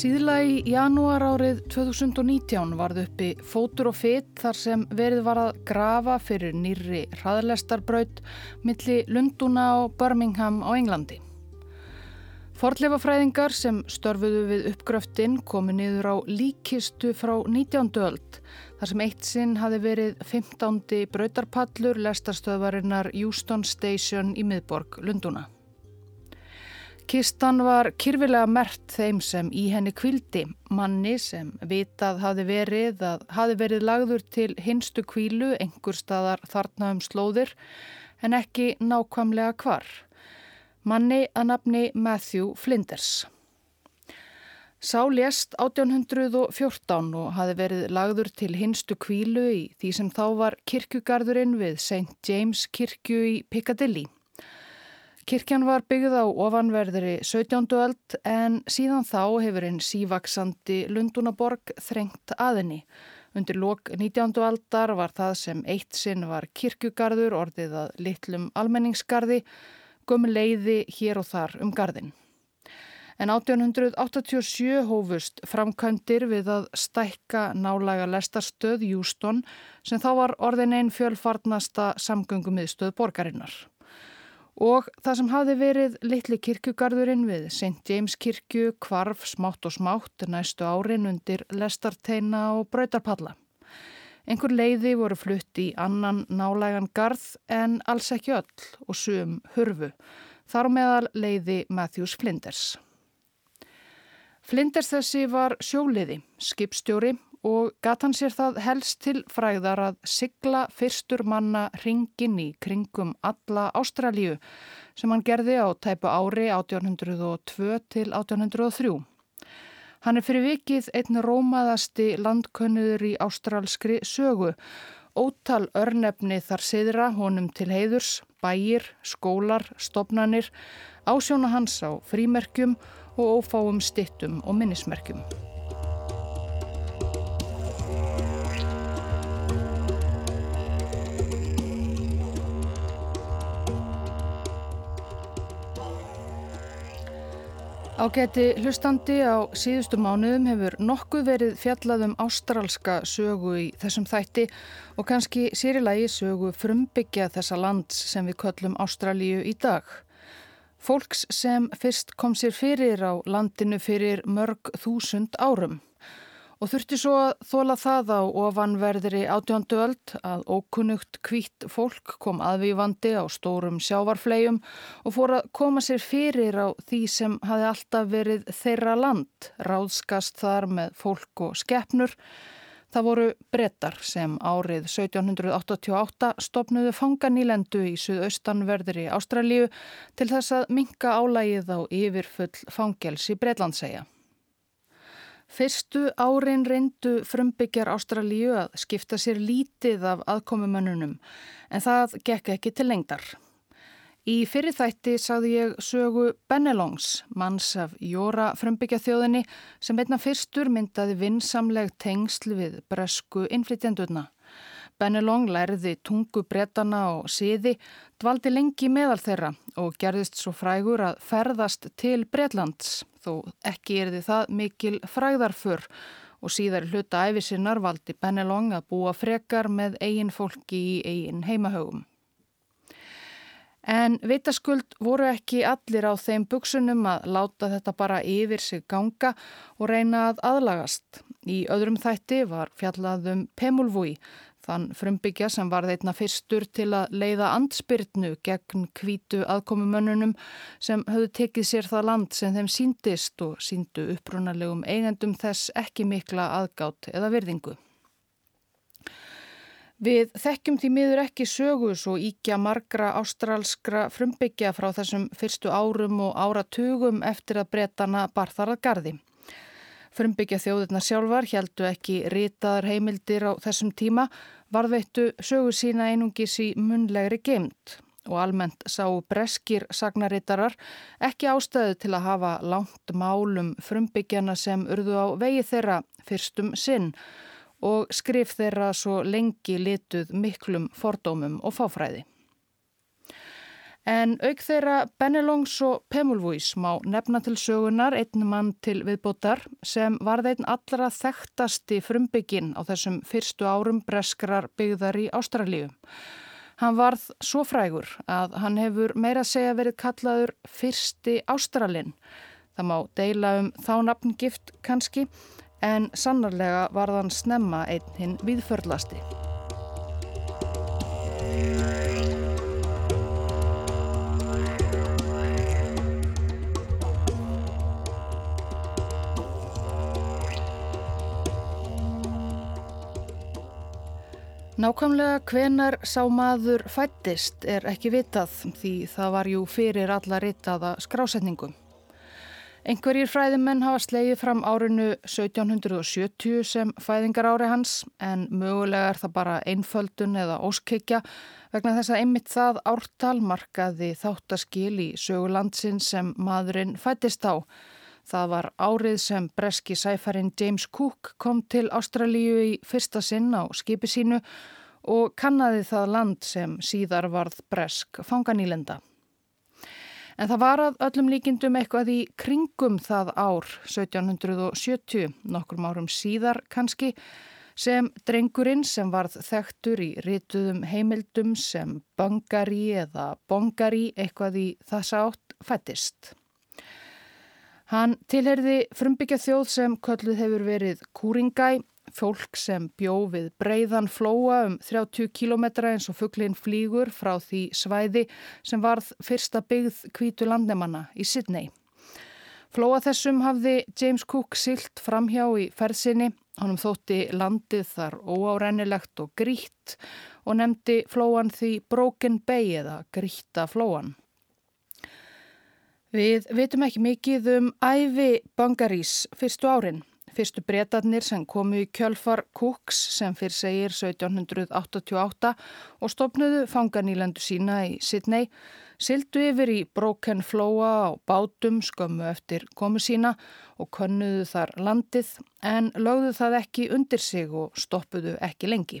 Síðla í janúar árið 2019 varð uppi fótur og fytt þar sem verið var að grafa fyrir nýri hraðlestarbraut milli Lunduna og Birmingham á Englandi. Forleifafræðingar sem störfuðu við uppgröftinn komu niður á líkistu frá 19. öld þar sem eitt sinn hafi verið 15. brautarpallur lestarstöðvarinnar Euston Station í miðborg Lunduna. Kistan var kyrfilega mert þeim sem í henni kvildi, manni sem vitað hafi verið að hafi verið lagður til hinstu kvílu einhver staðar þarna um slóðir en ekki nákvæmlega hvar. Manni að nafni Matthew Flinders. Sá lést 1814 og hafi verið lagður til hinstu kvílu í því sem þá var kirkugarðurinn við St. James kirkju í Piccadilly. Kirkjan var byggð á ofanverðri 17. öld en síðan þá hefur einn sívaksandi Lundunaborg þrengt aðinni. Undir lok 19. aldar var það sem eitt sinn var kirkjugarður orðið að litlum almenningsgarði, gömur leiði hér og þar um garðin. En 1887 hófust framkvæmdir við að stækka nálaga lestarstöð Júston sem þá var orðin einn fjölfarnasta samgöngumiðstöð borgarinnar og það sem hafði verið litli kirkugarðurinn við St. James kirkju kvarf smátt og smátt næstu árin undir lestarteina og brautarpalla. Engur leiði voru flutt í annan nálægan garð en alls ekki öll og sum hurfu. Þar meðal leiði Matthews Flinders. Flinders þessi var sjóliði, skipstjóri og gat hann sér það helst til fræðar að sigla fyrstur manna ringin í kringum alla Ástralíu sem hann gerði á tæpu ári 1802 til 1803. Hann er fyrir vikið einn rómaðasti landkönnuður í ástralskri sögu. Ótal örnefni þar siðra honum til heiðurs, bæir, skólar, stopnanir, ásjóna hans á frímerkjum og ófáum stittum og minnismerkjum. Ágæti hlustandi á síðustu mánuðum hefur nokkuð verið fjallað um ástrálska sögu í þessum þætti og kannski sérilagi sögu frumbyggja þessa lands sem við köllum Ástrálíu í dag. Fólks sem fyrst kom sér fyrir á landinu fyrir mörg þúsund árum og þurfti svo að þóla það á ofanverðri átjóndu öld að ókunnugt kvítt fólk kom aðvífandi á stórum sjávarflegjum og fór að koma sér fyrir á því sem hafi alltaf verið þeirra land, ráðskast þar með fólk og skeppnur. Það voru brettar sem árið 1788 stopnuðu fanganílendu í suðaustanverðri Ástralíu til þess að minka álægið á yfirfull fangels í Bretlandsæja. Fyrstu árin reyndu frumbyggjar Ástralíu að skipta sér lítið af aðkomumönnunum en það gekk ekki til lengdar. Í fyrirþætti sagði ég sögu Benelongs, manns af Jóra frumbyggja þjóðinni sem einna fyrstur myndaði vinsamleg tengsl við bresku innflytjandurna. Benelong lærði tungu bretana og siði, dvaldi lengi meðal þeirra og gerðist svo frægur að ferðast til Bretlands, þó ekki er þið það mikil fræðarfur og síðar hluta æfisinnar valdi Benelong að búa frekar með eigin fólki í eigin heimahögum. En vitaskuld voru ekki allir á þeim buksunum að láta þetta bara yfir sig ganga og reyna að aðlagast. Í öðrum þætti var fjallaðum Pemulvúi, Þann frumbyggja sem var þeitna fyrstur til að leiða andspyrtnu gegn kvítu aðkomumönnunum sem höfðu tekið sér það land sem þeim síndist og síndu upprunalegum eigendum þess ekki mikla aðgátt eða verðingu. Við þekkjum því miður ekki sögus og íkja margra ástrálskra frumbyggja frá þessum fyrstu árum og áratugum eftir að breytana barþarað gardi. Frumbyggja þjóðirna sjálfar heldu ekki ritaðar heimildir á þessum tíma, varðveittu sögu sína einungis í munlegri geimt og almennt sá breskir sagnaritarar ekki ástæðu til að hafa langt málum frumbyggjana sem urðu á vegi þeirra fyrstum sinn og skrif þeirra svo lengi lituð miklum fordómum og fáfræði. En auk þeirra Benelongs og Pemulvuís má nefna til sögunar einn mann til viðbótar sem var þeinn allra þekktasti frumbyggin á þessum fyrstu árum breskrar byggðar í Ástralíu. Hann varð svo frægur að hann hefur meira segja verið kallaður fyrsti Ástralin. Það má deila um þá nafngift kannski en sannarlega var þann snemma einn hinn viðförlasti. Nákvæmlega hvenar sá maður fættist er ekki vitað því það var jú fyrir alla ritaða skrásetningum. Einhverjir fræðimenn hafa slegið fram árinu 1770 sem fæðingar ári hans en mögulega er það bara einföldun eða óskikja vegna þess að einmitt það ártal markaði þáttaskil í sögulandsin sem maðurinn fættist á Það var árið sem breski sæfarinn James Cook kom til Ástralíu í fyrsta sinn á skipi sínu og kannaði það land sem síðar varð bresk fanganýlenda. En það var að öllum líkindum eitthvað í kringum það ár 1770, nokkur árum síðar kannski, sem drengurinn sem varð þekktur í rituðum heimildum sem bangari eða bongari eitthvað í þessa átt fættist. Hann tilherði frumbyggja þjóð sem kölluð hefur verið Kúringæ, fólk sem bjó við breiðan flóa um 30 km eins og fugglinn flýgur frá því svæði sem varð fyrsta byggð kvítu landnemanna í Sydney. Flóa þessum hafði James Cook silt framhjá í ferðsinni, honum þótti landið þar óárennilegt og grítt og nefndi flóan því Broken Bay eða grítta flóan. Við vitum ekki mikið um æfi Bangarís fyrstu árin. Fyrstu breytarnir sem komu í kjölfar Cooks sem fyrr segir 1788 og stopnuðu fanganílendu sína í Sydney, sildu yfir í Broken Floa á bátum skömmu eftir komu sína og könnuðu þar landið en lögðu það ekki undir sig og stoppuðu ekki lengi.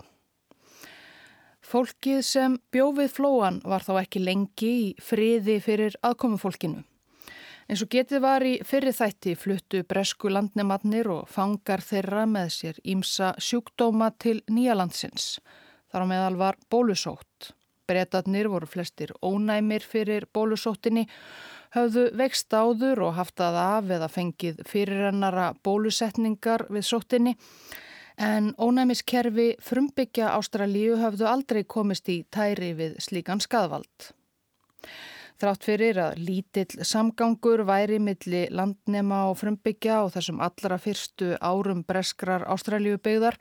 Fólkið sem bjófið flóan var þá ekki lengi í friði fyrir aðkomufólkinu. Eins og getið var í fyrri þætti fluttu bresku landnemannir og fangar þeirra með sér ímsa sjúkdóma til nýjalandsins. Þar á meðal var bólusótt. Bretarnir voru flestir ónæmir fyrir bólusóttinni, höfðu vext áður og haft að af eða fengið fyrirrennara bólusetningar við sóttinni en ónæmiskerfi frumbyggja Ástralíu höfðu aldrei komist í tæri við slíkan skadvald. Þrátt fyrir að lítill samgangur væri milli landnema og frumbyggja og þessum allra fyrstu árum breskrar ástræljubeigðar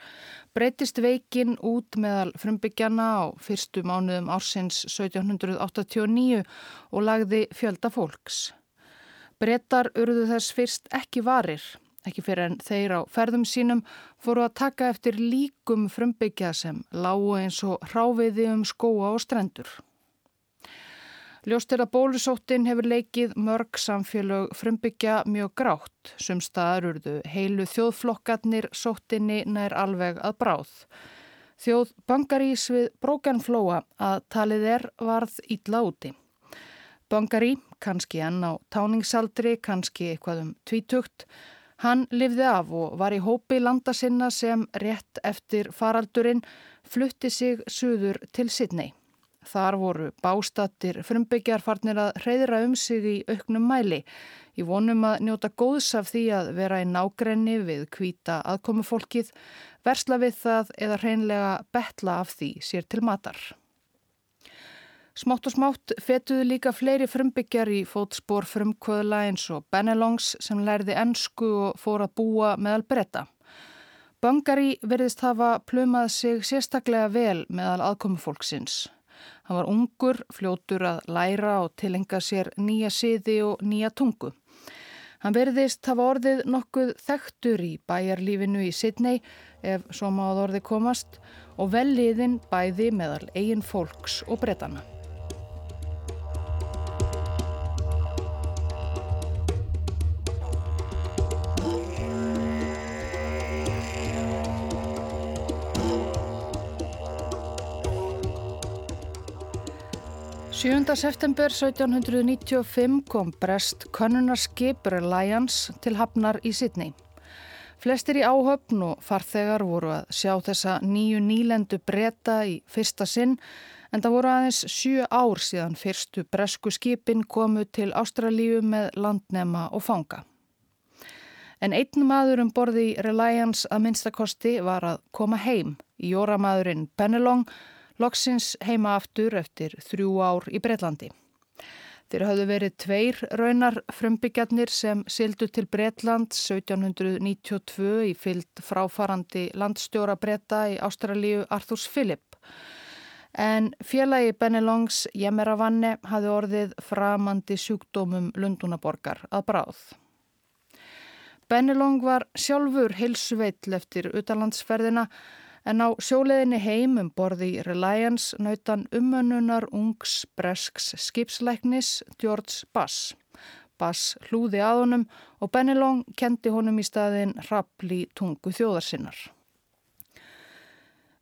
breytist veikin út meðal frumbyggjana á fyrstu mánuðum ársins 1789 og lagði fjölda fólks. Brettar urðu þess fyrst ekki varir, ekki fyrir en þeir á ferðum sínum fóru að taka eftir líkum frumbyggja sem lágu eins og hráviði um skóa og strendur. Ljóst er að bólusóttin hefur leikið mörg samfélög frumbyggja mjög grátt. Sumstaðar urðu heilu þjóðflokkarnir sóttinni nær alveg að bráð. Þjóð Bangarís við Brókanflóa að talið er varð ítla úti. Bangari, kannski enn á táningsaldri, kannski eitthvað um tvítugt, hann livði af og var í hópi landa sinna sem rétt eftir faraldurinn flutti sig suður til Sidney. Þar voru bástattir frumbyggjar farnir að reyðra um sig í auknum mæli. Ég vonum að njóta góðs af því að vera í nágrenni við kvíta aðkomufólkið, versla við það eða reynlega betla af því sér til matar. Smátt og smátt fetuðu líka fleiri frumbyggjar í fótspór frumkvöðla eins og Benelongs sem lærði ennsku og fór að búa meðal breyta. Bangari verðist hafa plumað sig sérstaklega vel meðal aðkomufólksins. Hann var ungur, fljótur að læra og tilenga sér nýja siði og nýja tungu. Hann verðist hafa orðið nokkuð þektur í bæjarlífinu í Sydney ef svo máð orði komast og velliðin bæði meðal eigin fólks og bretana. 7. september 1795 kom Brest Könnunarskip Reliance til Hafnar í Sydney. Flestir í áhöfn og farþegar voru að sjá þessa nýju nýlendu breyta í fyrsta sinn en það voru aðeins sjö ár síðan fyrstu bresku skipin komu til Ástralíu með landnema og fanga. En einn maður um borði í Reliance að minnstakosti var að koma heim í jóramadurinn Bennelong loksins heima aftur eftir þrjú ár í Breitlandi. Þeir hafðu verið tveir raunar frumbyggjarnir sem sildu til Breitland 1792 í fyllt fráfarandi landstjóra breyta í Ástralíu Arthurs Philip. En félagi Benelongs Jemeravanne hafði orðið framandi sjúkdómum Lundunaborgar að bráð. Benelong var sjálfur hilsuveill eftir utanlandsferðina en á sjóleðinni heim um borði Reliance nautan umönnunar ungs bresks skipsleiknis George Bass. Bass hlúði að honum og Bennelong kendi honum í staðin rappli tungu þjóðarsinnar.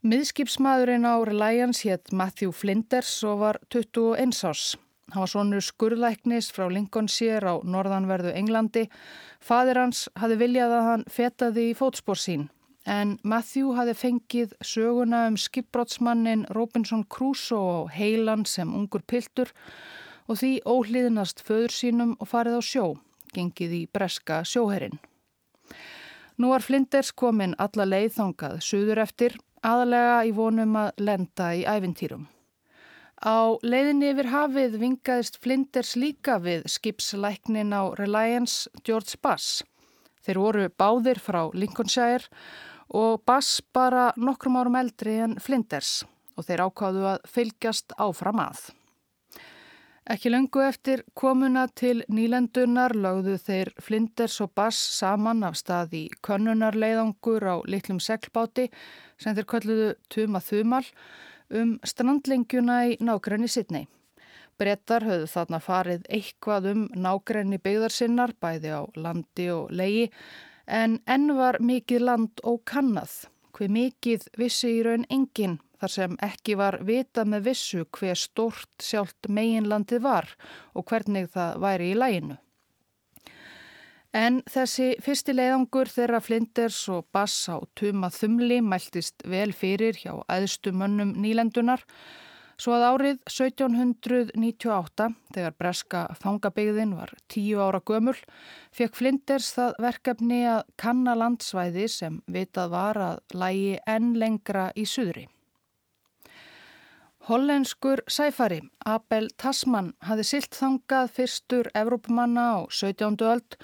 Miðskipsmaðurinn á Reliance hétt Matthew Flinders og var 21 árs. Hann var svonur skurðlæknis frá Lincolnshire á norðanverðu Englandi. Fadir hans hafi viljað að hann fetaði í fótspór sín en Matthew hafi fengið söguna um skipbrótsmannin Robinson Crusoe heilan sem ungur piltur og því óhlýðnast föður sínum og farið á sjó, gengið í breska sjóherin. Nú var Flinders komin alla leiðþangað suður eftir, aðalega í vonum að lenda í æfintýrum. Á leiðinni yfir hafið vingaðist Flinders líka við skipslæknin á Reliance George Bass. Þeir voru báðir frá Lincolnshire og Bass bara nokkrum árum eldri en Flinders og þeir ákváðu að fylgjast áfram að. Ekki löngu eftir komuna til nýlendunar lögðu þeir Flinders og Bass saman af stað í könnunarleiðangur á litlum seglbáti sem þeir kölluðu Tuma Þumal um strandlingjuna í nákrenni Sidney. Brettar höfðu þarna farið eitthvað um nákrenni byggðarsinnar bæði á landi og leigi en enn var mikið land og kannað. Hver mikið vissi í raun engin þar sem ekki var vita með vissu hver stort sjálft meginlandið var og hvernig það væri í læginu. En þessi fyrsti leiðangur þeirra Flinders og Bass á Tuma Þumli mæltist vel fyrir hjá æðstu mönnum nýlendunar Svo að árið 1798, þegar breska fangabegðin var tíu ára gömul, fekk Flinders það verkefni að kanna landsvæði sem vitað var að lægi enn lengra í suðri. Hollenskur sæfari Abel Tasman hafi silt þangað fyrstur Evrópumanna á 17. öld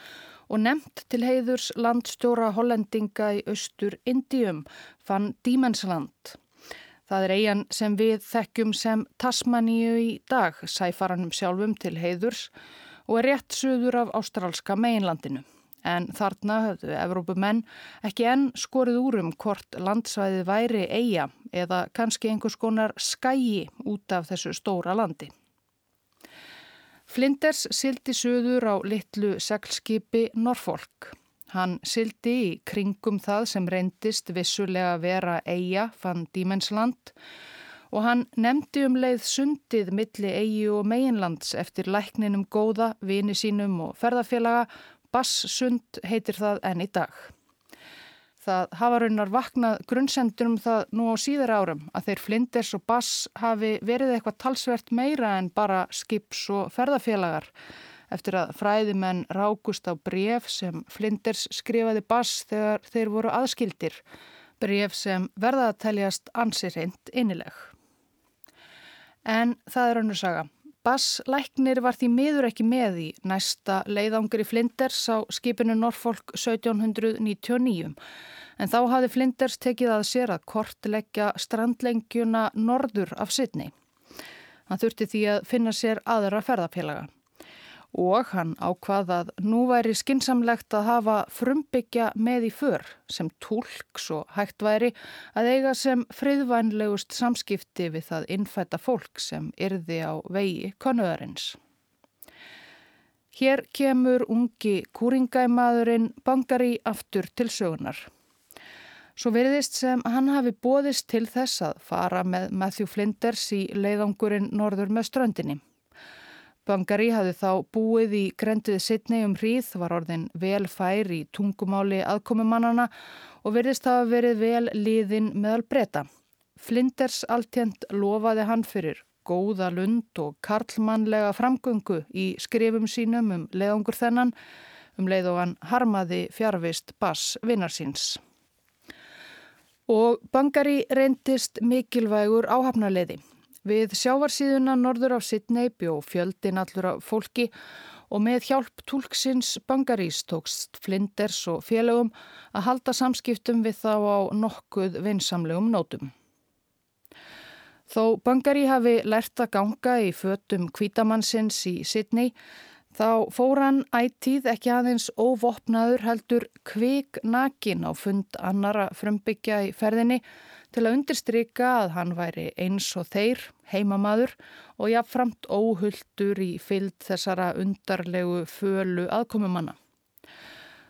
og nefnt til heiðurs landstjóra hollendinga í austur Indium, fann Dímensland. Það er eigin sem við þekkjum sem Tasmaníu í dag, sæfaranum sjálfum til heiðurs og er rétt suður af ástrálska meginlandinu. En þarna höfðu Evrópumenn ekki enn skorið úr um hvort landsvæði væri eiga eða kannski einhvers konar skægi út af þessu stóra landi. Flinders sildi suður á litlu seglskipi Norfolk. Hann sildi í kringum það sem reyndist vissulega vera eiga fann Dímensland og hann nefndi um leið sundið milli eigi og meginlands eftir lækninum góða, vini sínum og ferðarfélaga. Bassund heitir það enn í dag. Það hafa raunar vaknað grunnsendur um það nú á síðar árum að þeir Flinders og Bass hafi verið eitthvað talsvert meira en bara skips og ferðarfélagar eftir að fræðimenn rákust á bref sem Flinders skrifaði bass þegar þeir voru aðskildir, bref sem verða að teljast ansir hreint innileg. En það er önnu saga. Bass læknir var því miður ekki með í næsta leiðangri Flinders á skipinu Norfolk 1799 en þá hafði Flinders tekið að sér að kortleggja strandlengjuna norður af Sydney. Hann þurfti því að finna sér aðra ferðarfélaga og hann ákvaðað nú væri skinsamlegt að hafa frumbyggja með í för sem tólk svo hægt væri að eiga sem friðvænlegust samskipti við það innfætta fólk sem yrði á vegi konuðarins. Hér kemur ungi kúringæmaðurinn Bangari aftur til sögunar. Svo veriðist sem hann hafi bóðist til þess að fara með Matthew Flinders í leiðangurinn norður með ströndinni. Bangari hafði þá búið í grendið sittni um hríð, var orðin vel fær í tungumáli aðkomumannana og veriðist hafa verið vel liðin meðal breyta. Flinders alltjent lofaði hann fyrir góða lund og karlmannlega framgöngu í skrifum sínum um leiðangur þennan, um leið og hann harmaði fjárvist bass vinnarsins og Bangari reyndist mikilvægur áhafnarleiði. Við sjávarsíðuna norður af Sidney bjó fjöldin allur af fólki og með hjálp tólksins Bangarís tókst Flinders og félögum að halda samskiptum við þá á nokkuð vinsamlegum nótum. Þó Bangari hafi lært að ganga í fötum kvítamannsins í Sidney Þá fór hann ættíð ekki aðeins óvopnaður heldur kvik nakin á fund annara frumbyggja í ferðinni til að undirstryka að hann væri eins og þeir, heimamaður og jáfnframt óhulltur í fyllt þessara undarlegu fölu aðkomumanna.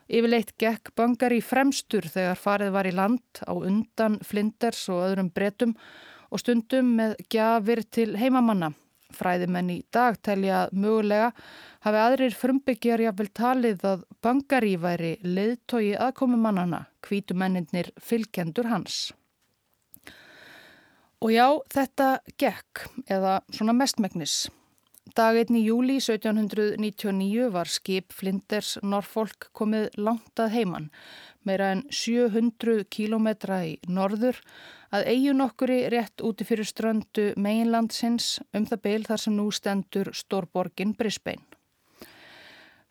Yfirleitt gekk bangar í fremstur þegar farið var í land á undan flinders og öðrum bretum og stundum með gjafir til heimamanna Fræðimenn í dag telja mögulega hafi aðrir frumbyggjar jáfnvel talið að Bangari væri leiðtogi aðkomumannana, kvítumennir fylgjendur hans. Og já, þetta gekk, eða svona mestmægnis. Daginn í júli 1799 var skip Flinders Norfolk komið langt að heiman, meira en 700 kílometra í norður, að eigin okkuri rétt úti fyrir ströndu meginlandsins um það beil þar sem nú stendur Stórborgin Brisbane.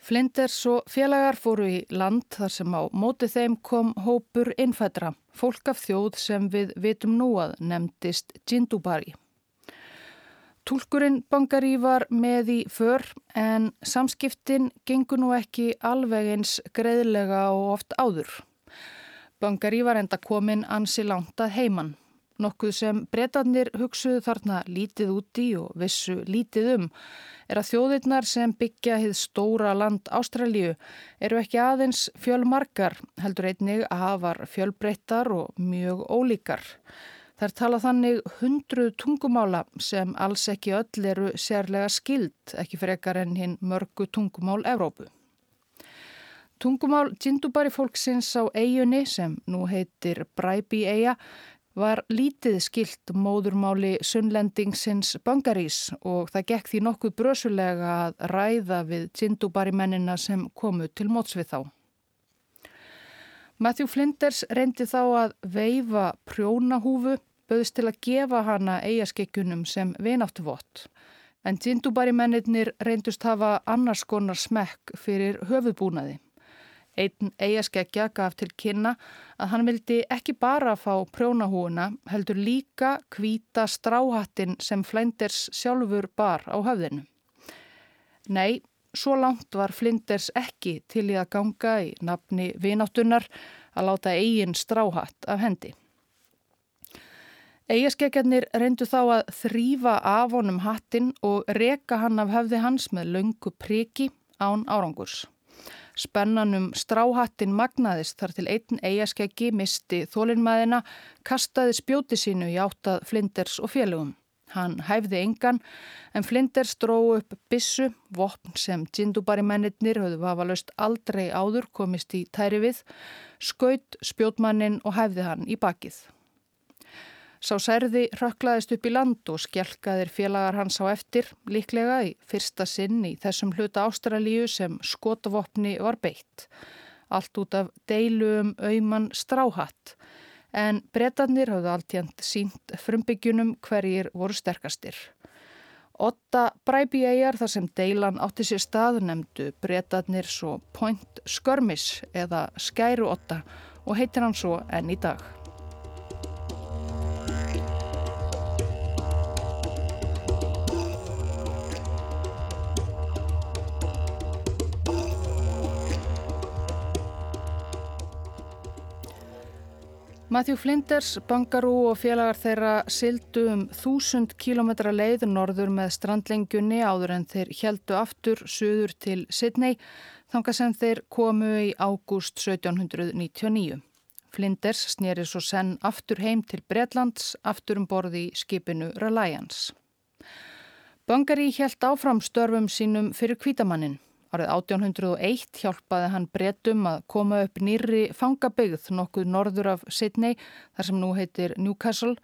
Flinders og félagar fóru í land þar sem á móti þeim kom hópur innfædra, fólk af þjóð sem við vitum nú að nefndist Jindubari. Túlkurinn Bangari var með í för en samskiptin gengur nú ekki alveg eins greiðlega og oft áður. Bangari var enda komin ansi langt að heiman. Nokkuð sem breytanir hugsuðu þarna lítið úti og vissu lítið um er að þjóðirnar sem byggja hið stóra land Ástralju eru ekki aðeins fjölmarkar heldur einnig að hafa fjölbreyttar og mjög ólíkar. Þær tala þannig hundru tungumála sem alls ekki öll eru sérlega skild, ekki frekar en hinn mörgu tungumál Evrópu. Tungumál Djindubari fólksins á eigunni sem nú heitir Bræbi eiga var lítið skilt móðurmáli sunnlendingsins Bangarís og það gekk því nokkuð brösulega að ræða við Djindubari mennina sem komu til mótsvið þá. Matthew Flinders reyndi þá að veifa prjónahúfu bauðist til að gefa hana eigaskekjunum sem vináttu vott. En tindubari mennirnir reyndust hafa annars konar smekk fyrir höfuðbúnaði. Einn eigaskekja gaf til kynna að hann vildi ekki bara fá prjónahúuna, heldur líka kvíta stráhattin sem Flinders sjálfur bar á höfðinu. Nei, svo langt var Flinders ekki til í að ganga í nafni vináttunar að láta eigin stráhatt af hendi. Eigaskeggjarnir reyndu þá að þrýfa af honum hattin og reka hann af höfði hans með löngu priki án árangurs. Spennanum stráhattin magnaðist þar til einn eigaskeggi misti þólinnmaðina, kastaði spjóti sínu í áttað Flinders og félögum. Hann hæfði engan en Flinders dró upp bissu, vopn sem djindubari mennir höfðu vafalaust aldrei áður komist í tæri við, skaut spjótmannin og hæfði hann í bakið. Sá særði rökklaðist upp í land og skjelkaðir félagar hans á eftir, líklega í fyrsta sinn í þessum hluta Ástralíu sem skotavopni var beitt. Allt út af deilum auðman stráhatt. En bretarnir hafðu alltjönd sínt frumbyggjunum hverjir voru sterkastir. Otta bræbi eigjar þar sem deilan átti sér stað nefndu bretarnir svo Point Skörmis eða Skæru Otta og heitir hann svo enn í dag. Matthew Flinders, Bangarú og félagar þeirra sildu um þúsund kílometra leið norður með strandlengjunni áður en þeir heldu aftur söður til Sydney þanga sem þeir komu í ágúst 1799. Flinders snýri svo senn aftur heim til Bretlands, aftur um borði í skipinu Reliance. Bungary helt áfram störfum sínum fyrir kvítamannin. Árið 1801 hjálpaði hann brettum að koma upp nýri fangabyggð nokkuð norður af Sydney, þar sem nú heitir Newcastle.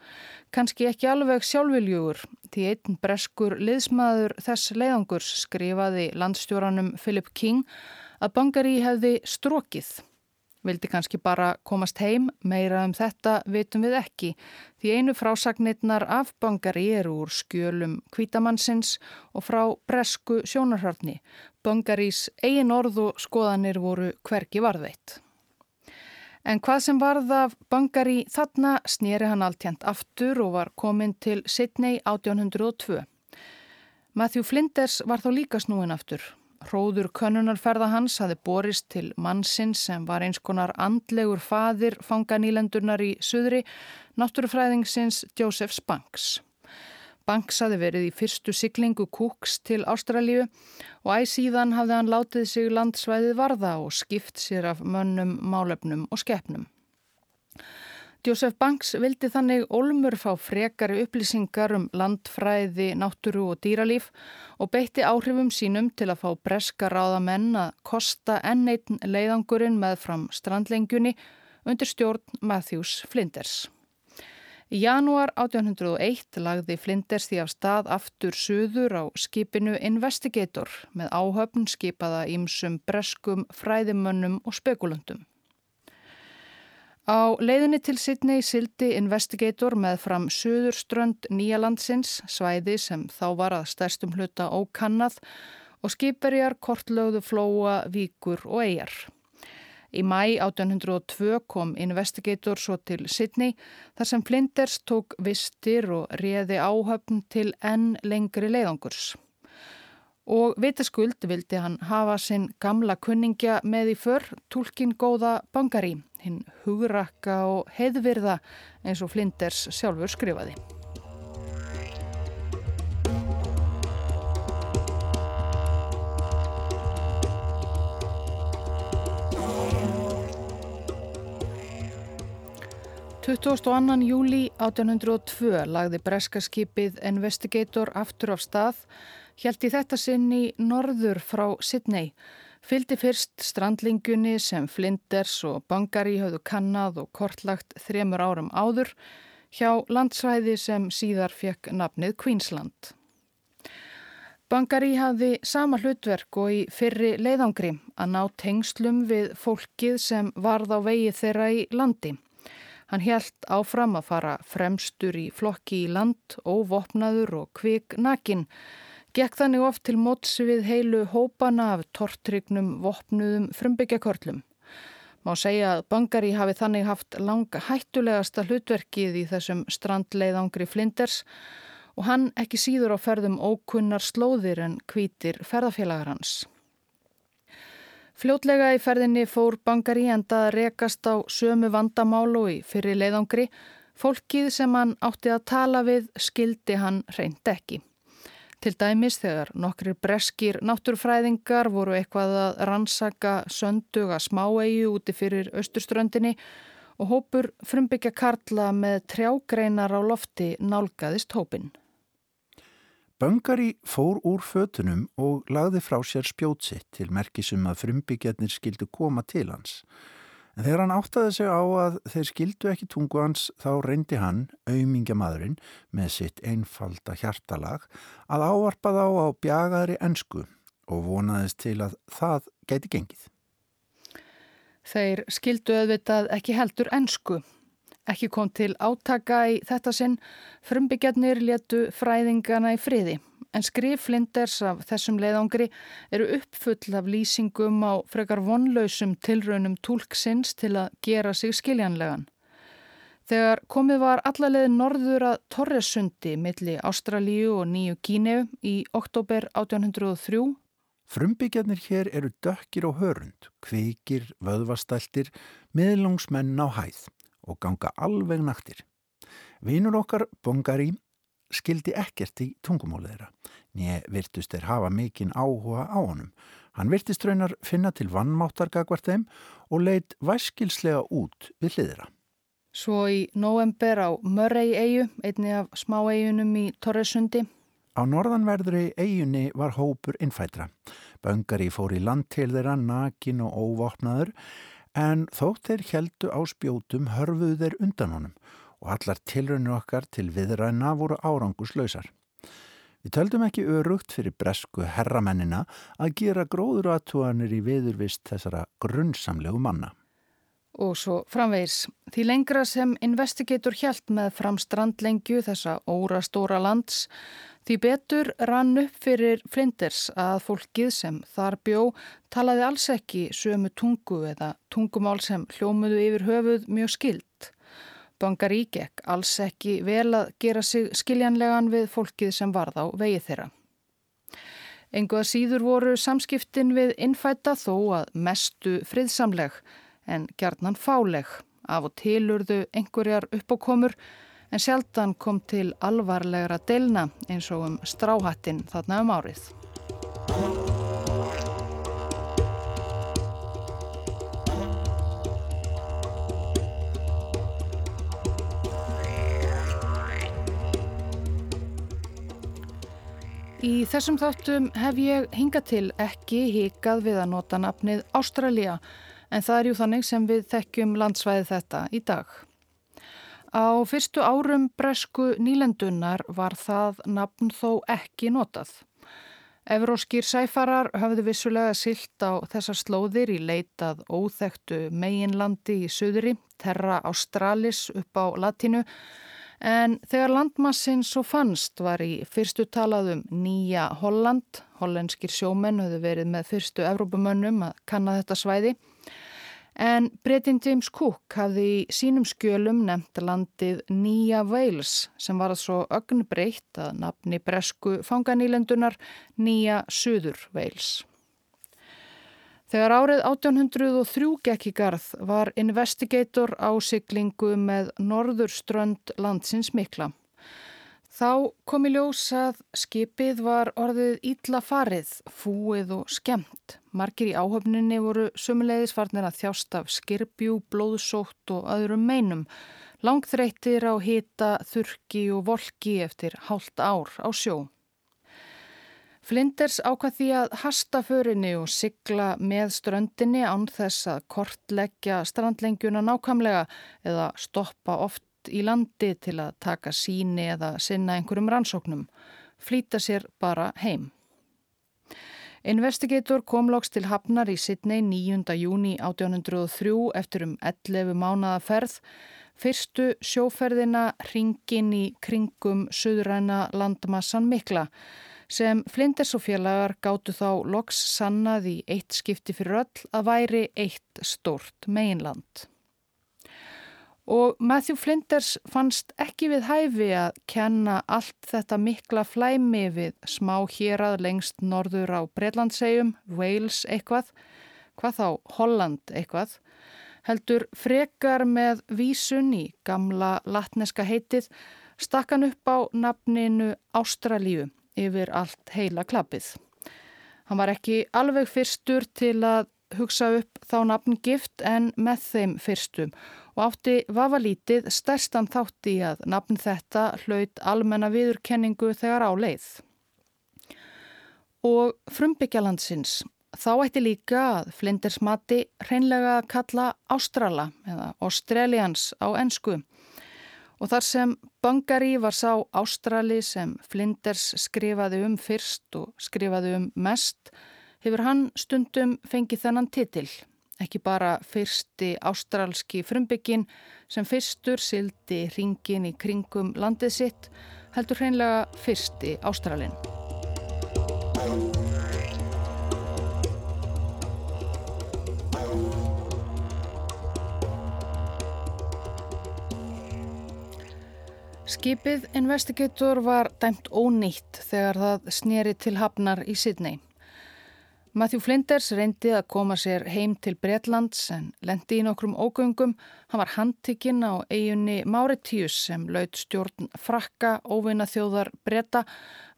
Kanski ekki alveg sjálfviljugur, því einn breskur liðsmaður þess leiðangurs skrifaði landstjóranum Philip King að Bungary hefði strókið. Vildi kannski bara komast heim, meira um þetta vitum við ekki, því einu frásagnirnar af Bungary eru úr skjölum kvítamannsins og frá bresku sjónarhörni. Bungarys eigin orð og skoðanir voru hverki varðveitt. En hvað sem varð af Bungary þarna snýri hann alltjent aftur og var komin til Sydney 1802. Matthew Flinders var þá líka snúin aftur Hróður könnunarferða hans hafi borist til mannsins sem var eins konar andlegur fadir fanganýlendurnar í suðri, náttúrufræðingsins Josephs Banks. Banks hafi verið í fyrstu siglingu Cooks til Ástralíu og æg síðan hafði hann látið sig landsvæðið varða og skipt sér af mönnum, málefnum og skeppnum. Jósef Banks vildi þannig Olmur fá frekari upplýsingar um landfræði, náttúru og dýralíf og beitti áhrifum sínum til að fá breska ráðamenn að kosta enneitn leiðangurinn með fram strandlengjunni undir stjórn Matthews Flinders. Í janúar 1801 lagði Flinders því af stað aftur suður á skipinu Investigator með áhöfn skipaða ímsum breskum fræðimönnum og spekulundum. Á leiðinni til Sydney sildi Investigator með fram söðurströnd Nýjalandsins, svæði sem þá var að stærstum hluta ókannað og skipverjar kortlögðu flóa, víkur og eigjar. Í mæ 1802 kom Investigator svo til Sydney þar sem Flinders tók vistir og réði áhöfn til enn lengri leiðangurs. Og vitaskuld vildi hann hafa sinn gamla kunningja með í för, tólkin góða bangari hinn hugrakka og heiðvirða eins og Flinders sjálfur skrifaði. Tuttúst og annan júli 1802 lagði breskaskipið Investigator aftur af stað, í þetta sinn í norður frá Sydney Fyldi fyrst strandlingunni sem Flinders og Bangari höfðu kannad og kortlagt þremur árum áður hjá landsvæði sem síðar fekk nafnið Queensland. Bangari hafði sama hlutverk og í fyrri leiðangri að ná tengslum við fólkið sem varð á vegi þeirra í landi. Hann helt áfram að fara fremstur í flokki í land, óvopnaður og kvik nakin Gekk þannig oft til móts við heilu hópana af tortrygnum, vopnuðum, frumbyggjakörlum. Má segja að Bangari hafi þannig haft langa hættulegasta hlutverkið í þessum strandleiðangri Flinders og hann ekki síður á ferðum ókunnar slóðir en kvítir ferðarfélagar hans. Fljótlega í ferðinni fór Bangari enda að rekast á sömu vandamálu í fyrir leiðangri. Fólkið sem hann átti að tala við skildi hann reynd ekki. Til dæmis þegar nokkrir breskir náttúrfræðingar voru eitthvað að rannsaka sönduga smáegu úti fyrir austurströndinni og hópur frumbyggja Karla með trjágreinar á lofti nálgæðist hópin. Böngari fór úr fötunum og lagði frá sér spjótsitt til merkisum að frumbyggjarnir skildu koma til hans. En þegar hann áttaði sig á að þeir skildu ekki tungu hans þá reyndi hann, auðmingjamadurinn, með sitt einfalda hjartalag að áarpa þá á bjagaðri ennsku og vonaðist til að það geti gengið. Þeir skildu auðvitað ekki heldur ennsku. Ekki kom til átaka í þetta sinn, frumbyggjarnir letu fræðingana í friði. En skriflinders af þessum leiðangri eru uppfull af lýsingum á frekar vonlausum tilraunum tólksins til að gera sig skiljanlegan. Þegar komið var allalegð norður að Torresundi milli Ástralíu og Nýju Gíneu í oktober 1803 Frumbyggjarnir hér eru dökkir og hörund, kveikir, vöðvastæltir, miðlungsmenn á hæð og ganga alveg naktir. Vinur okkar, Bongari, skildi ekkert í tungumálið þeirra. Njö virtust þeir hafa mikinn áhuga á honum. Hann virtist raunar finna til vannmáttargagvart þeim og leitt væskilslega út við hliðra. Svo í november á Mörrei-eigu, einni af smá-eigunum í Torresundi. Á norðanverðri eigunni var hópur innfætra. Böngari fór í land til þeirra nakin og óvopnaður en þótt þeir heldu á spjótum hörfuðu þeir undan honum og allar tilraunir okkar til viðræna voru áranguslausar. Við töldum ekki örugt fyrir bresku herramennina að gera gróður aðtúanir í viðurvist þessara grunnsamlegu manna. Og svo framvegis. Því lengra sem investigator hjælt með framstrandlengju þessa óra stóra lands, því betur rann upp fyrir flinders að fólkið sem þar bjó talaði alls ekki sömu tungu eða tungumál sem hljómuðu yfir höfuð mjög skild. Bangari gekk alls ekki vel að gera sig skiljanlegan við fólkið sem varð á vegi þeirra. Engu að síður voru samskiptin við innfætta þó að mestu friðsamleg en gjarnan fáleg. Af og tilurðu einhverjar uppákomur en sjaldan kom til alvarlegra delna eins og um stráhattin þarna um árið. Í þessum þáttum hef ég hingað til ekki hikað við að nota nafnið Ástralja en það er jú þannig sem við þekkjum landsvæði þetta í dag. Á fyrstu árum bresku nýlendunar var það nafn þó ekki notað. Evróskýr sæfarar hafðu vissulega silt á þessar slóðir í leitað óþektu meginlandi í söðri, Terra Australis upp á latinu En þegar landmassin svo fannst var í fyrstu talaðum Nýja Holland, hollenskir sjómenn höfðu verið með fyrstu Evrópumönnum að kanna þetta svæði. En breytin James Cook hafði í sínum skjölum nefnt landið Nýja Wales sem var að svo ögnbreytt að nafni bresku fanganýlendunar Nýja Suður Wales. Þegar árið 1803 gekk í garð var investigator á siglingu með norðurströnd landsins mikla. Þá kom í ljós að skipið var orðið ítla farið, fúið og skemmt. Markir í áhöfninni voru sumulegis farnir að þjást af skirbjú, blóðsótt og öðrum meinum. Langþreytir á hita, þurki og volki eftir hálft ár á sjó. Flinders ákvað því að hasta förinni og sigla með ströndinni án þess að kortleggja strandlengjuna nákvæmlega eða stoppa oft í landi til að taka síni eða sinna einhverjum rannsóknum. Flýta sér bara heim. Investigator kom loks til Hafnar í Sidney 9. júni 1803 eftir um 11 mánada ferð. Fyrstu sjóferðina ringin í kringum söðræna landmassan mikla sem Flinders og félagar gáttu þá loks sannað í eitt skipti fyrir öll að væri eitt stórt meginland. Og Matthew Flinders fannst ekki við hæfi að kenna allt þetta mikla flæmi við smá hérað lengst norður á Breitlandsegjum, Wales eitthvað, hvað þá Holland eitthvað, heldur frekar með vísun í gamla latneska heitið stakkan upp á nafninu Ástralíu yfir allt heila klappið. Hann var ekki alveg fyrstur til að hugsa upp þá nafn gift en með þeim fyrstum og átti vafalítið stærstan þátt í að nafn þetta hlaut almenna viðurkenningu þegar á leið. Og frumbyggjalandsins þá ætti líka að Flinders mati hreinlega að kalla Ástrala eða Australians á ennsku Og þar sem Bangari var sá ástrali sem Flinders skrifaði um fyrst og skrifaði um mest, hefur hann stundum fengið þennan titil. Ekki bara fyrsti ástralski frumbyggin sem fyrstur sildi ringin í kringum landið sitt, heldur hreinlega fyrsti ástralin. Skipið Investigator var dæmt ónýtt þegar það sneri til hafnar í Sydney. Matthew Flinders reyndi að koma sér heim til Breitlands en lendi í nokkrum ógöngum. Hann var handtikinn á eiginni Mauritius sem laud stjórn frakka, óvinna þjóðar breyta,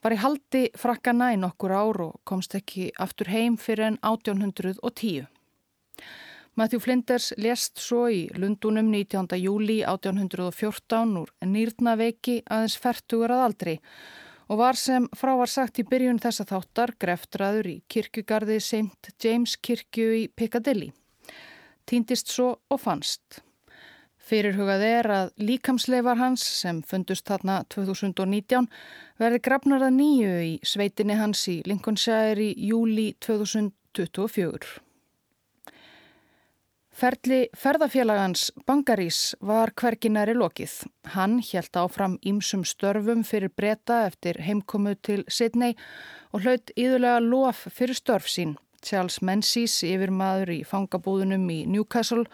var í haldi frakkana í nokkur ár og komst ekki aftur heim fyrir enn 1810. Matthew Flinders lest svo í Lundunum 19. júli 1814 úr nýrnaveiki aðeins færtugur að aldri og var sem frá var sagt í byrjun þessa þáttar greftraður í kirkugarði St. James kirkju í Piccadilly. Týndist svo og fannst. Fyrirhugað er að líkamsleifar hans sem fundust þarna 2019 verði grafnar að nýju í sveitinni hans í Lincolnshire í júli 2024. Ferli ferðafélagans Bangarís var hverginari lokið. Hann hjælt áfram ímsum störfum fyrir breyta eftir heimkomu til Sydney og hlaut íðulega lof fyrir störf sín. Charles Menzies, yfir maður í fangabúðunum í Newcastle,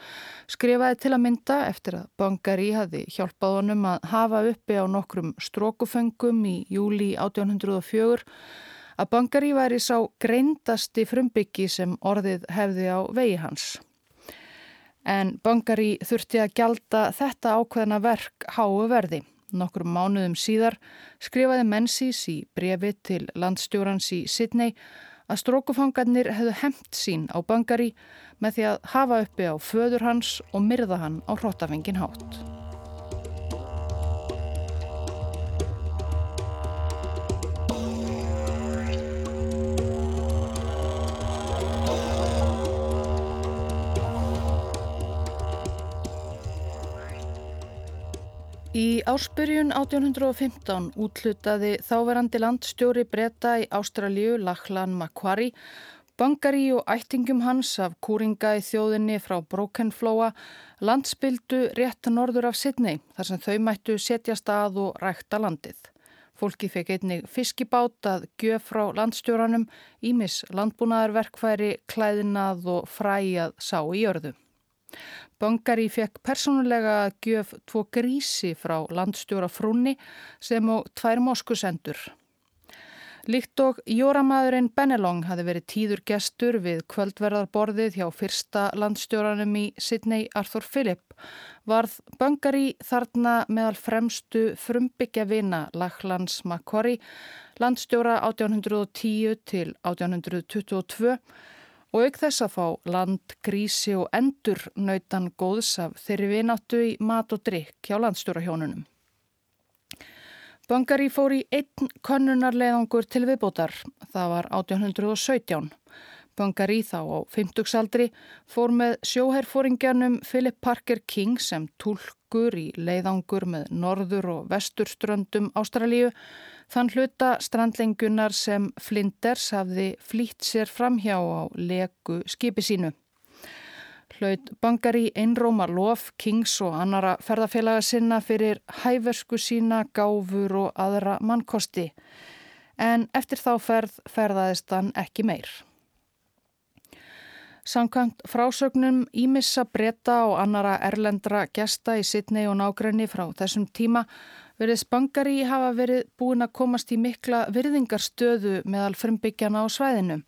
skrifaði til að mynda eftir að Bangari hafi hjálpað honum að hafa uppi á nokkrum strókuföngum í júli 1804 að Bangari væri sá greindasti frumbyggi sem orðið hefði á vegi hans en Bangari þurfti að gjalda þetta ákveðna verk háu verði. Nokkur mánuðum síðar skrifaði Menzies í brefi til landstjórans í Sydney að strókufangarnir hefðu hemt sín á Bangari með því að hafa uppi á föður hans og myrða hann á hróttafengin hátt. Í áspyrjun 1815 útlutaði þáverandi landstjóri breyta í Ástralju Lachlan Macquarie Bangari og ættingum hans af kúringa í þjóðinni frá Brokenflóa landspildu rétt norður af Sydney þar sem þau mættu setja stað og rækta landið. Fólki fekk einnig fiskibát að gjöf frá landstjóranum, ímis landbúnaðarverkfæri, klæðinað og fræjað sá í örðu. Bangari fekk persónulega að gjöf tvo grísi frá landstjóra frúnni sem og tvær moskusendur. Líkt og Jóramadurinn Benelong hafi verið tíður gestur við kvöldverðarborðið hjá fyrsta landstjóranum í Sydney Arthur Phillip varð Bangari þarna meðal fremstu frumbyggja vina Lachlands Macquarie landstjóra 1810 til 1822 og auk þess að fá land, grísi og endur nautan góðs af þeirri vináttu í mat og drikk hjá landstjórahjónunum. Bangari fór í einn könnunarleðangur til viðbótar, það var 1817. Bangari þá á 50-saldri fór með sjóherfóringjanum Philip Parker King sem tólkur í leiðangur með norður og vesturströndum Ástralíu Þann hluta strandlengunar sem Flinders hafði flýtt sér framhjá á leku skipi sínu. Hlaut Bangari einróma lof, Kings og annara ferðarfélaga sinna fyrir hæversku sína, gáfur og aðra mannkosti. En eftir þá ferð ferðaðist hann ekki meir. Samkvæmt frásögnum Ímissa breyta og annara erlendra gesta í Sidnei og nágræni frá þessum tíma verið spangari hafa verið búin að komast í mikla virðingarstöðu meðal frumbyggjana á svæðinu.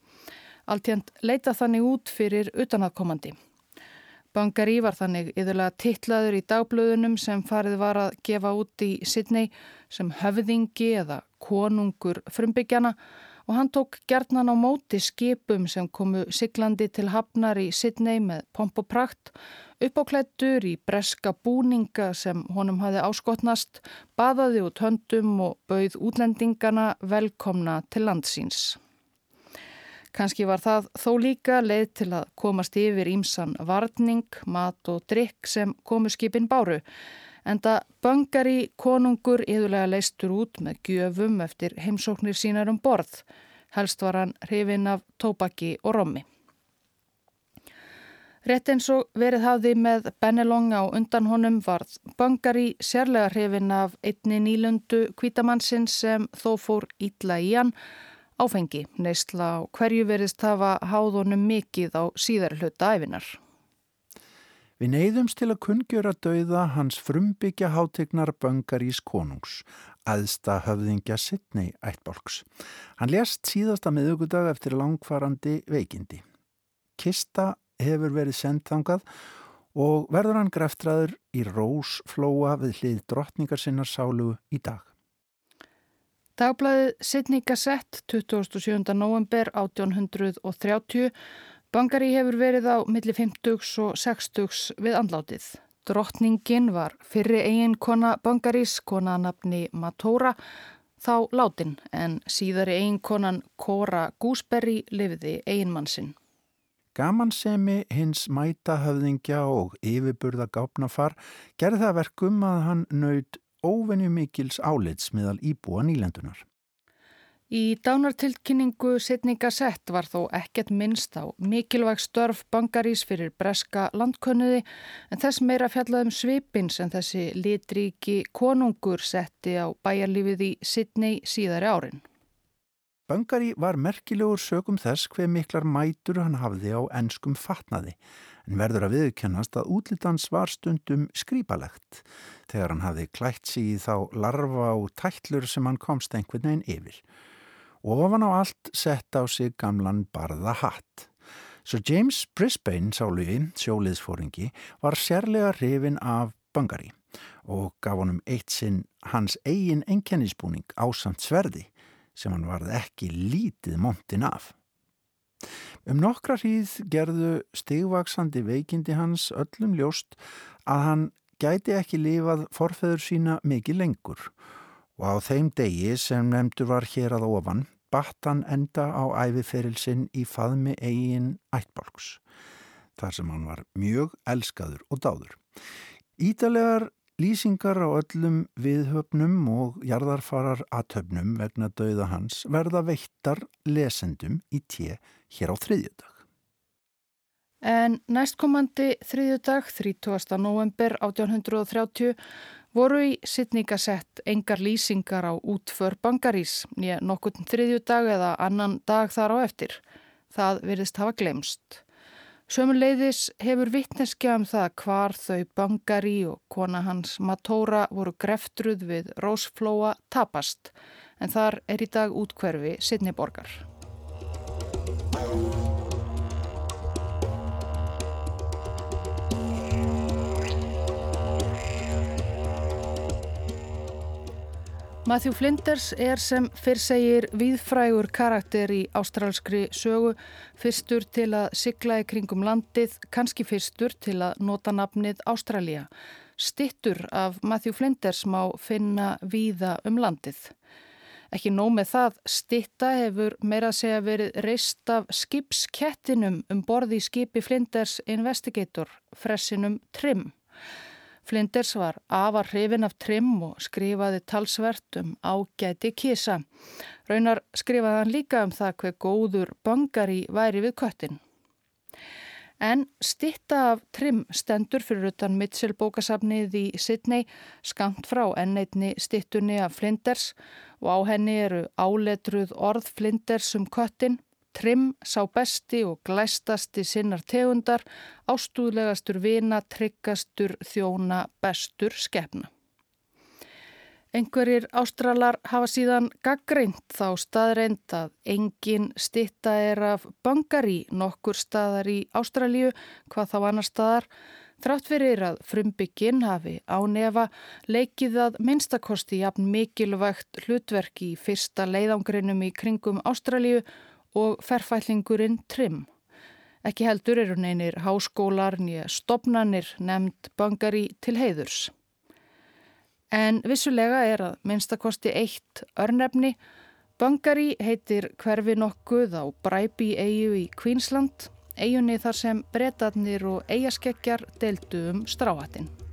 Altjent leita þannig út fyrir utanaðkomandi. Bangari var þannig yðurlega tittlaður í dagblöðunum sem farið var að gefa út í Sydney sem höfðingi eða konungur frumbyggjana og hann tók gerðnan á móti skipum sem komu siglandi til hafnar í Sydney með pomp og prakt Uppáklættur í breska búninga sem honum hafi áskotnast, baðaði út höndum og bauð útlendingana velkomna til landsins. Kanski var það þó líka leið til að komast yfir ímsan varning, mat og drikk sem komu skipin báru, en það bangari konungur yðurlega leistur út með gjöfum eftir heimsóknir sínar um borð. Helst var hann hrifin af tópaki og rommi. Rétt eins og verið hafði með Benelong á undan honum varð Bangari sérlega hrifin af einni nýlundu kvítamannsinn sem þó fór ítla í hann áfengi neistla á hverju veriðst hafa háðunum mikið á síðar hluta æfinar. Við neyðumst til að kunngjöra dauða hans frumbyggja hátegnar Böngarís konungs, aðsta höfðingja Sidney Ættbolks. Hann lést síðasta miðugudag eftir langvarandi veikindi. Kista hefur verið sendþangað og verður hann greftraður í Rósflóa við hlið drottningar sinnar sálu í dag. Dagblæðið Sidney Gazette 27. november 1830 Bangari hefur verið á milli 50 og 60 við andlátið. Drottningin var fyrri eigin kona Bangarís, konanabni Matóra, þá látin en síðari eigin konan Kora Gúsberry lifiði eiginmannsinn. Gamansemi hins mætahöfðingja og yfirburða gápnafar gerði það verkum að hann naut óvenju mikils álits miðal íbúa nýlendunar. Í dánartilkynningu setninga sett var þó ekkert minnst á mikilvæg störf bangarís fyrir breska landkönnuði en þess meira fjallaðum svipins en þessi litríki konungur setti á bæjarlífið í Sidney síðari árin. Böngari var merkilegur sögum þess hver miklar mætur hann hafði á ennskum fatnaði en verður að viðkennast að útlitans var stundum skrýpalegt þegar hann hafði klætt sig í þá larva og tællur sem hann komst einhvern veginn yfir. Ofan á allt sett á sig gamlan barða hatt. Sir James Brisbane, sáluði, sjóliðsfóringi, var sérlega hrifin af Böngari og gaf honum eitt sinn hans eigin enkennisbúning á samt sverði sem hann varð ekki lítið montin af. Um nokkra hríð gerðu stigvaksandi veikindi hans öllum ljóst að hann gæti ekki lifað forfeður sína mikið lengur og á þeim degi sem nefndur var hér að ofan batt hann enda á æfiferilsinn í faðmi eigin ættbálks þar sem hann var mjög elskaður og dáður. Ídalegar Lýsingar á öllum viðhöfnum og jarðarfarar aðtöfnum vegna dauða hans verða veittar lesendum í tje hér á þriðjödag. En næstkomandi þriðjödag, 30. november 1830, voru í sittningasett engar lýsingar á útför bangarís, nýja nokkurn þriðjödag eða annan dag þar á eftir. Það virðist hafa glemst. Sömuleiðis hefur vittneskja um það hvar þau Bangari og kona hans Matóra voru greftruð við Rósflóa tapast en þar er í dag útkverfi Sidniborgar. Matthew Flinders er sem fyrr segir viðfrægur karakter í ástrálskri sögu, fyrstur til að sigla í kringum landið, kannski fyrstur til að nota nafnið Ástrálja. Stittur af Matthew Flinders má finna víða um landið. Ekki nóg með það, stitta hefur meira að segja verið reist af skipskettinum um borði skipi Flinders Investigator, fressinum Trim. Flinders var afar hrifin af Trim og skrifaði talsvert um ágæti kísa. Raunar skrifaði hann líka um það hver góður bangari væri við köttin. En stitta af Trim stendur fyrir utan Mitchell bókasafnið í Sydney skamt frá enneitni stittunni af Flinders og á henni eru áletruð orð Flinders um köttin Trim sá besti og glæstasti sinnar tegundar, ástúðlegastur vina, tryggastur, þjóna, bestur, skefna. Engverir ástralar hafa síðan gaggreint þá staðreind að engin stitta er af bangari nokkur staðar í Ástralíu, hvað þá annar staðar, þrátt fyrir að frumbygginn hafi ánefa leikið að minnstakosti jafn mikilvægt hlutverk í fyrsta leiðangrinum í kringum Ástralíu og ferfællingurinn Trim. Ekki heldur eru neynir háskólar nýja stopnanir nefnd bangari til heiðurs. En vissulega er að minnstakosti eitt örnefni. Bangari heitir hverfi nokkuð á Bræbi eigu í Queensland, eigunni þar sem breytatnir og eigaskeggjar deildu um stráhatinn.